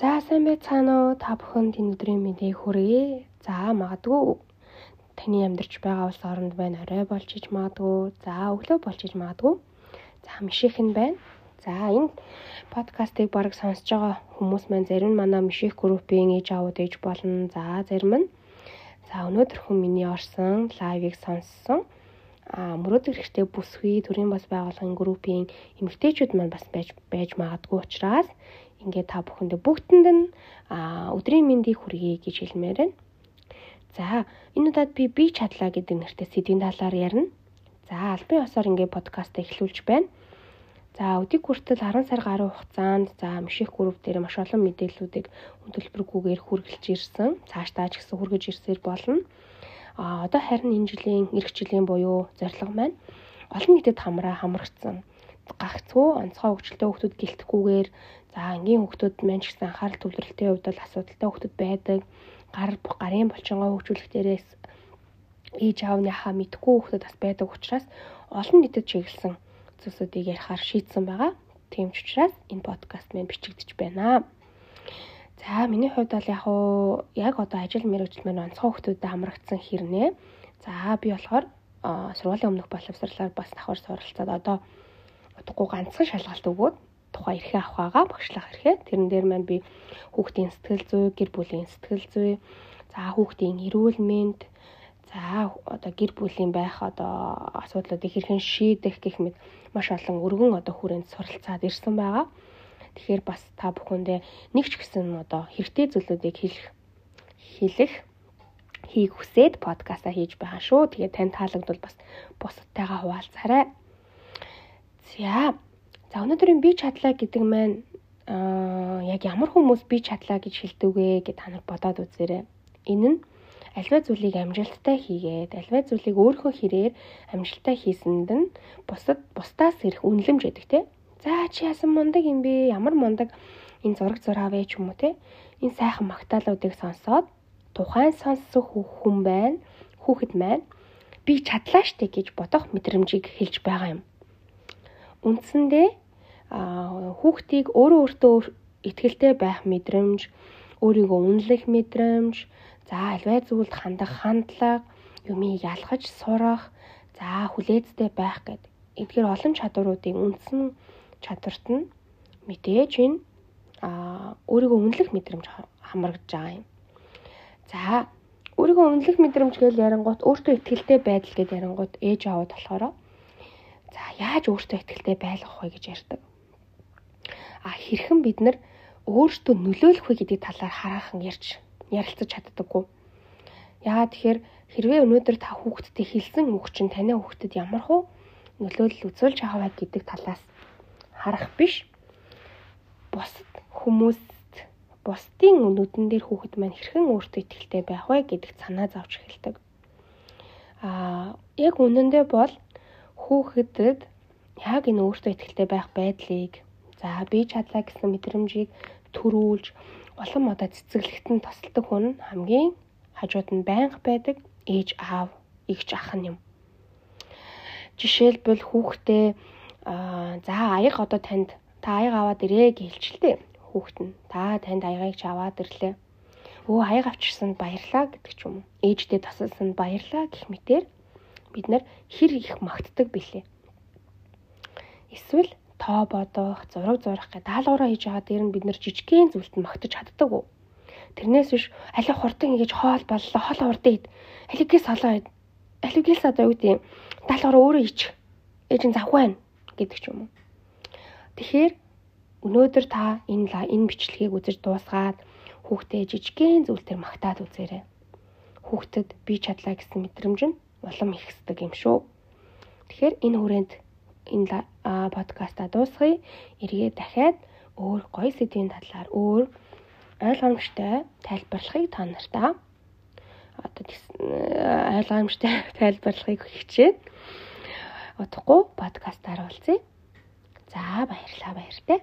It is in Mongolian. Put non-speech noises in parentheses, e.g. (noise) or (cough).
За сайн байцгаана уу? Та бүхэнд энэ өдрийн мэндийг хүргэе. За магадгүй таны амьдарч байгаа улс оронд байна. Орой болж иж магадгүй. За өглөө болж иж магадгүй. За миших нь байна. За энэ подкастыг баг сонсож байгаа хүмүүс маань зарим нь манай миших группийн ээж аауд ээж болно. За зарим нь за өнөөдөр хүн миний орсон лайвыг сонссон. А мөрөөдөх хэрэгтэй бүсгүй төрийн бас байгууллагын группийн эмэгтэйчүүд маань бас байж байж магадгүй учраас ингээд та бүхэндээ бүгдэнд нь өдрийн мэндийг хүргэе гэж хэлмээр байна. За энэ удаад би би чадлаа гэдэг нэртэй сэдвийн талаар ярина. За албан ёсоор ингээд подкаст эхлүүлж байна. За өдийг хүртэл 10 сар гаруй хугацаанд за миших групп дээр маш олон мэдээллүүдийг хөтөлбөргүйгээр хүргэлж ирсэн. Цаашдаа ч гэсэн хүргэж ирсээр болно. А одоо харин энэ жилийн эх жилийн буюу зорилго маань олон нийтэд хамраа хамрагдсан гагцгүй онцгой хөгжилтэй хүмүүс гэлтэхгүйгээр за ангийн хүмүүс маань ч гэсэн анхаарал төвлөрөлтийн хувьд бол асуудалтай хүмүүс байдаг. Гар гарын булчингоо хөгжүүлэх дээрээс ээж аавныхаа мэдхгүй хүмүүс бас байдаг учраас олон нийтэд чиглэсэн зүйлсүүдийг ярихаар шийдсэн байгаа. Тийм ч учраас энэ подкаст маань бичигдэж байна. За миний хувьд бол яг уу яг одоо ажил мэргэжил маань онцгой хүмүүстэд хамрагдсан хэрнээ. За би болохоор сургуулийн өмнөх боловсрлаар бас давхар суралцаад одоо удахгүй ганцхан шалгалт өгөөд тухай эрхээ авах байгаа багшлах эрхээ. Тэрэн дээр маань би хүүхдийн сэтгэл зүй, гэр бүлийн сэтгэл зүй, за хүүхдийн эрүүл мэнд, за одоо гэр бүлийн байх одоо асуудлуудыг хэрхэн шийдэх гэх мэт маш олон өргөн одоо хүрээнд суралцаад ирсэн байгаа. Тэгэхээр бас та бүхэндээ нэг ч гэсэн одоо хэрэгтэй зүйлүүдийг хэлэх хэлэх хийг хүсээд подкаста хийж байгаа шүү. Тэгээд тань таалагдвал бас бусадтайгаа хуваалцаарай. За. За өнөөдрийн би чадлаа гэдэг маань аа яг ямар хүмүүс би чадлаа гэж хэлдэг вэ гэж та нар бодоод үзээрэй. Энэ нь альва зүйлийг амжилттай хийгээд альва зүйлийг өөрөө хэрээр амжилттай хийсэнд нь бусад бусдаас ирэх үнэлэмж гэдэг те. За чи яасан мундаг юм бэ? Ямар мундаг энэ зураг зураа вэ ч юм уу те. Энэ сайхан магтаалуудыг сонсоод тухайн сонсох хүн байна. Хүүхэд маань би чадлаа штэ гэж бодох мэдрэмжийг хэлж байгаа юм үндсэндээ хүүхдийг өөрөө өөртөө ихтгэлтэй байх мэдрэмж, өөрийгөө үнэлэх мэдрэмж, за альвай зүйлд хандах хандлага, юмыг ялгаж сурах, за хүлээцтэй байх гэд. Эдгээр олон чадваруудын үндсэн чадварт нь мэдээж энэ а өөрийгөө үнэлэх мэдрэмж хамрагдж байгаа юм. За өөрийгөө үнэлэх мэдрэмж гэж ярангуут өөртөө ихтгэлтэй байдал гэдээ ярангуут ээж аваад болохоор За яаж өөртөө ихтэй байлгах вэ гэж ярьдаг. А хэрхэн бид нар өөртөө нөлөөлөх вэ гэдэг талаар хараахан ярьж ярилцаж чаддаггүй. Яагаад тэгэхээр хэрвээ өнөөдөр та хүүхдтэй хэлсэн үг чинь таны хүүхдэд ямар хуу нөлөөлөл үзүүлж байгаа вэ гэдэг талаас харах биш. Бусад хүмүүст бусдын нүдэн дээр хүүхэд маань хэрхэн өөртөө ихтэй байх вэ гэдэгт санаа зовж эхэлдэг. Аа яг үнэндээ бол хүүхэдэд яг энэ өөртөө ихтэй байх байдлыг за би чадлаа гэсэн мэдрэмжийг төрүүлж улам одоо цэцэглэгтэн тасалдаг хүн хамгийн хажууд нь байнга байдаг ээж аав эгч ах нь юм. Жишээлбэл хүүхдээ за аяг одоо танд та аяг аваад ирээ гэж хэлчихлээ. Хүүхэд нь та танд аягийг ч аваад ирлээ. Өө аяг авчирсанд баярлаа гэдэг ч юм уу. Ээждээ тасалсанд баярлаа гэх мэтэр бид нар хэр их магтдаг бэлээ. Эсвэл тоо бодох, зураг зурах гэх даалгавраа хийж байгаа дээр нь бид нар жижигхэн зүйлд нь магтаж чаддаг уу? Тэрнээс биш алиг хурдан ингэж хоол боллоо, хоол хурдан ид. Алигээс олоо ид. Алигээс одоо юу гэдэг даалгавраа өөрөө ич. Ээж нь завгүй байна гэдэг ч юм уу. Тэгэхээр өнөөдөр та энэ энэ бичлэгийг үзэж дуусгаад хүүхдээ жижигхэн зүйл төр магтаад үзээрэй. Хүүхдэд би чадлаа гэсэн мэдрэмж нь улам ихсдэг юм шүү. Тэгэхээр энэ хүрээнд энэ подкаста дуусгая. Эргээ дахиад өөр гоё сэдвийн талаар өөр ойлгомжтой тайлбарлахыг та нартаа одоо ойлгомжтой (laughs) тайлбарлахыг хичээд удахгүй подкастаар уулзъя. За баярлалаа баяртай.